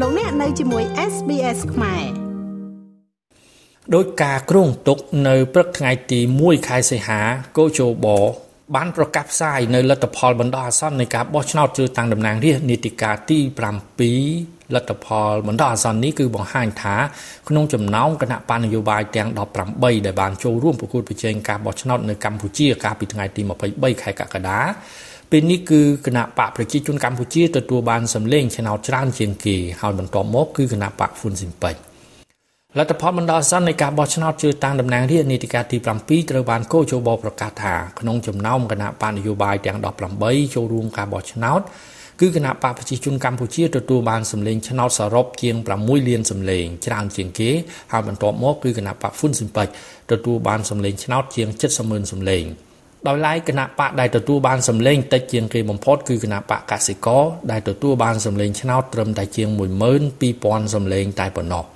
លោកអ្នកនៅជាមួយ SBS ខ្មែរដោយការគ្រោងទុកនៅព្រឹកថ្ងៃទី1ខែសីហាកូជូប បានប្រកាសផ្សាយនៅលទ្ធផលបណ្ដោះអាសន្ននៃការបោះឆ្នោតជ្រើសតាំងតំណាងរាស្ត្រនីតិកាលទី7លទ្ធផលបណ្ដោះអាសន្ននេះគឺបង្ហាញថាក្នុងចំណោមគណៈបញ្ញនយោបាយទាំង18ដែលបានចូលរួមប្រកួតប្រជែងការបោះឆ្នោតនៅកម្ពុជាកាលពីថ្ងៃទី23ខែកក្កដាពេលនេះគឺគណៈបកប្រជាជនកម្ពុជាទទួលបានសម្លេងឆ្នោតច្រើនជាងគេហើយបន្ទាប់មកគឺគណៈបកហ្វុនស៊ីមពេច លទ្ធផលបណ្ដោះអាសន្ននៃការបោះឆ្នោតជ្រើសតាំងតំណាងរាស្ត្រនីតិកាលទី7ត្រូវបានកោជបប្រកាសថាក្នុងចំណោមគណៈបកនយោបាយទាំង18ចូលរួមការបោះឆ្នោតគឺគណៈបកប្រជាជនកម្ពុជាទទួលបានសម្លេងឆ្នោតសរុបជាង6លានសម្លេងច្រើនជាងគេហើយបន្ទាប់មកគឺគណៈបកហ្វុនស៊ីមពេចទទួលបានសម្លេងឆ្នោតជាង70ម៉ឺនសម្លេងដោយឡែកគណៈបកដែលទទួលបានសម្លេងតិចជាងគេបំផុតគឺគណៈបកកសិករដែលទទួលបានសម្លេងឆ្នោតត្រឹមតែជាង12000សម្លេងតែប៉ុណ្ណោះ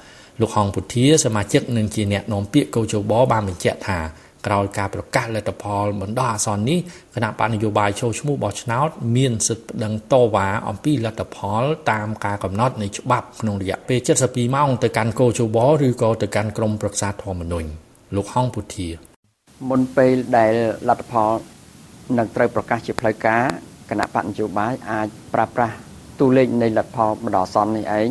លោកហងពុធាសមាជិកនិងជាអ្នកនាំពាក្យកោជបបានបញ្ជាក់ថាក្រោយការប្រកាសលទ្ធផលបណ្ដោះអាសន្ននេះគណៈបកនយោបាយចូលឈ្មោះបោះឆ្នោតមានសិទ្ធិប្តឹងតវ៉ាអំពីលទ្ធផលតាមការកំណត់នៃច្បាប់ក្នុងរយៈពេល72ម៉ោងទៅកាន់កោជបឬក៏ទៅកាន់ក្រមប្រឹក្សាធម្មនុញ្ញលោកហងពុធាមុនពេលដែលលទ្ធផលនឹងត្រូវប្រកាសជាផ្លូវការគណៈបកនយោបាយអាចប្រើប្រាស់តួលេខនៃលទ្ធផលបណ្ដោះអាសន្ននេះឯង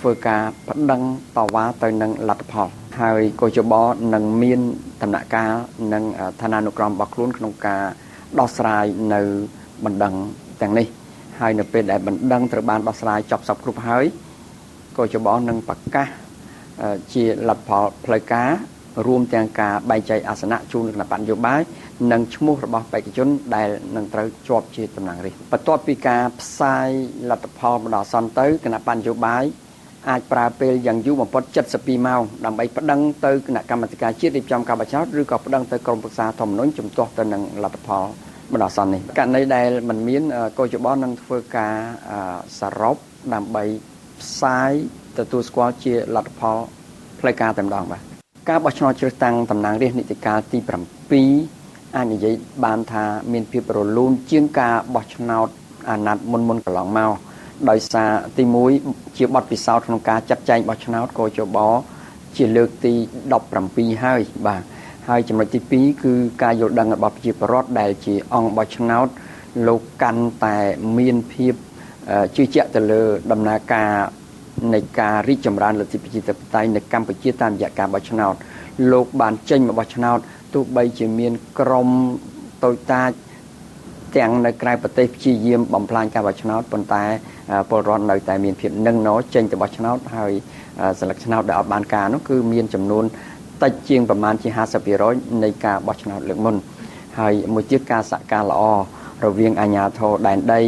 ធ្វើការប្តឹងតវ៉ាទៅនឹងលទ្ធផល ហើយកោជបនឹងមានដំណាក់កាលនិងឋានានុក្រមរបស់ខ្លួនក្នុងការដោះស្រាយនៅបណ្ដឹងទាំងនេះ ហើយនៅពេលដែលបណ្ដឹងត្រូវបានដោះស្រាយចប់សពគ្រប់ហើយកោជបនឹងប្រកាសជាលទ្ធផលផ្លូវការរួមទាំងការបែងចែកអាសនៈជូនគណៈបញ្ញយោបាយនិងឈ្មោះរបស់បេក្ខជនដែលនឹងត្រូវជាប់ជាតំណាងរាស្ត្របន្ទាប់ពីការផ្សាយលទ្ធផលបណ្ដោះអាសន្នទៅគណៈបញ្ញយោបាយ អាចប្រើពេលយ៉ាងយូរបំផុត72ម៉ោងដើម្បីប្តឹងទៅគណៈកម្មាធិការជាតិរៀបចំការបោះឆ្នោតឬក៏ប្តឹងទៅក្រមប្រឹក្សាធម្មនុញ្ញជំទាស់ទៅនឹងលទ្ធផលបណ្ដោះអាសន្ននេះករណីដែលมันមានកោជបនឹងធ្វើការសរុបដើម្បីផ្សាយទទួលស្គាល់ជាលទ្ធផលផ្លូវការតែម្ដងបាទការបោះឆ្នោតជ្រើសតាំងតំណាងរាស្ត្រនីតិកាលទី7អាចនិយាយបានថាមានភាពរលូនជាងការបោះឆ្នោតអាណត្តិមុនមុនកន្លងមក ដោយសារទី1ជាបទពិសោធន៍ក្នុងការចាត់ចែងបោះឆ្នោតកោជបជាលើកទី17ហើយបាទហើយចំណុចទី2គឺការយល់ដឹងរបស់ប្រជាពលរដ្ឋដែលជាអង្គបោះឆ្នោតលោកកាន់តែមានភាពជឿជាក់ទៅលើដំណើរការនៃការរីកចម្រើនលទ្ធិប្រជាធិបតេយ្យនៅកម្ពុជាតាមរយៈការបោះឆ្នោតលោកបានចេញមកបោះឆ្នោតទោះបីជាមានក្រមតូចតាច ទាំងនៅក្រៅប្រទេសព្យាយាមបំផ្លាញការបោះឆ្នោតប៉ុន្តែពលរដ្ឋនៅតែមានភាពនឹងណចេញទៅបោះឆ្នោតហើយសិលឹកឆ្នោតដែលអត់បានការនោះគឺមានចំនួនតិចជាងប្រមាណជា50%នៃការបោះឆ្នោតលើកមុនហើយមួយទៀតការសហការល្អរវាងអាជ្ញាធរដែនដី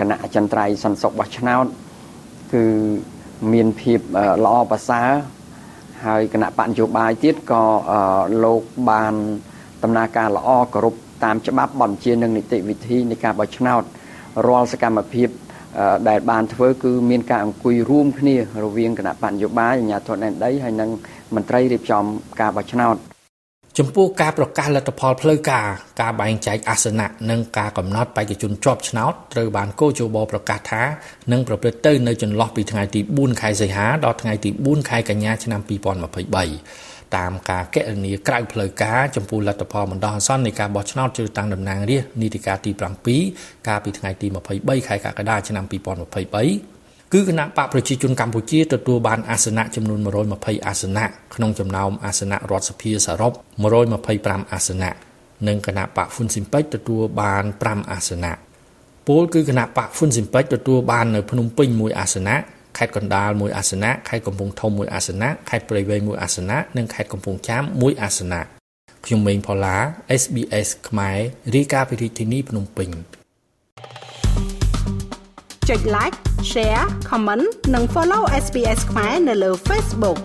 គណៈអចិន្ត្រៃយ៍សន្តិសុខបោះឆ្នោតគឺមានភាពល្អប្រសើរហើយគណៈបញ្ញោបាយទៀតក៏លោកបានដំណើរការល្អគោរព តាមច្បាប់បញ្ជានិងនីតិវិធីនៃការបោះឆ្នោតរាល់សកម្មភាពដែលបានធ្វើគឺមានការអង្គុយរួមគ្នារវាងគណៈបញ្ញោបាយអាជ្ញាធរដែនដីហើយនិងមន្ត្រីរៀបចំការបោះឆ្នោតចំពោះការប្រកាសលទ្ធផលផ្លូវការការបែងចែកអាសនៈនិងការកំណត់បេក្ខជនជាប់ឆ្នោតត្រូវបានកោជបប្រកាសថានឹងប្រព្រឹត្តទៅនៅចន្លោះពីថ្ងៃទី4ខែសីហាដល់ថ្ងៃទី4ខែកញ្ញាឆ្នាំ2023 តាមការកណនីក្រៅផ្លូវការចំពោះលទ្ធផលបណ្ដោះអាសន្ននៃការបោះឆ្នោតជ្រើសតាំងតំណាងរាស្ត្រនីតិកាលទី7កាលពីថ្ងៃទី23ខែកក្កដាឆ្នាំ2023គឺគណៈបកប្រជាជនកម្ពុជាទទួលបានអាសនៈចំនួន120អាសនៈក្នុងចំណោមអាសនៈរដ្ឋសភាសរុប125អាសនៈនិងគណៈបកហ៊ុនស៊ីមពេចទទួលបាន5អាសនៈពលគឺគណៈបកហ៊ុនស៊ីមពេចទទួលបាននៅភ្នំពេញមួយអាសនៈ ខេត្តកណ្ដាលមួយអាសនៈខេត្តកំពង់ធំមួយអាសនៈខេត្តព្រៃវែងមួយអាសនៈនិងខេត្តកំពង់ចាមមួយអាសនៈខ្ញុំមេងផល្លា SBS ខ្មែររាយការណ៍ពីរាជធានីភ្នំពេញចុច like share comment និង follow SBS ខ្មែរនៅលើ Facebook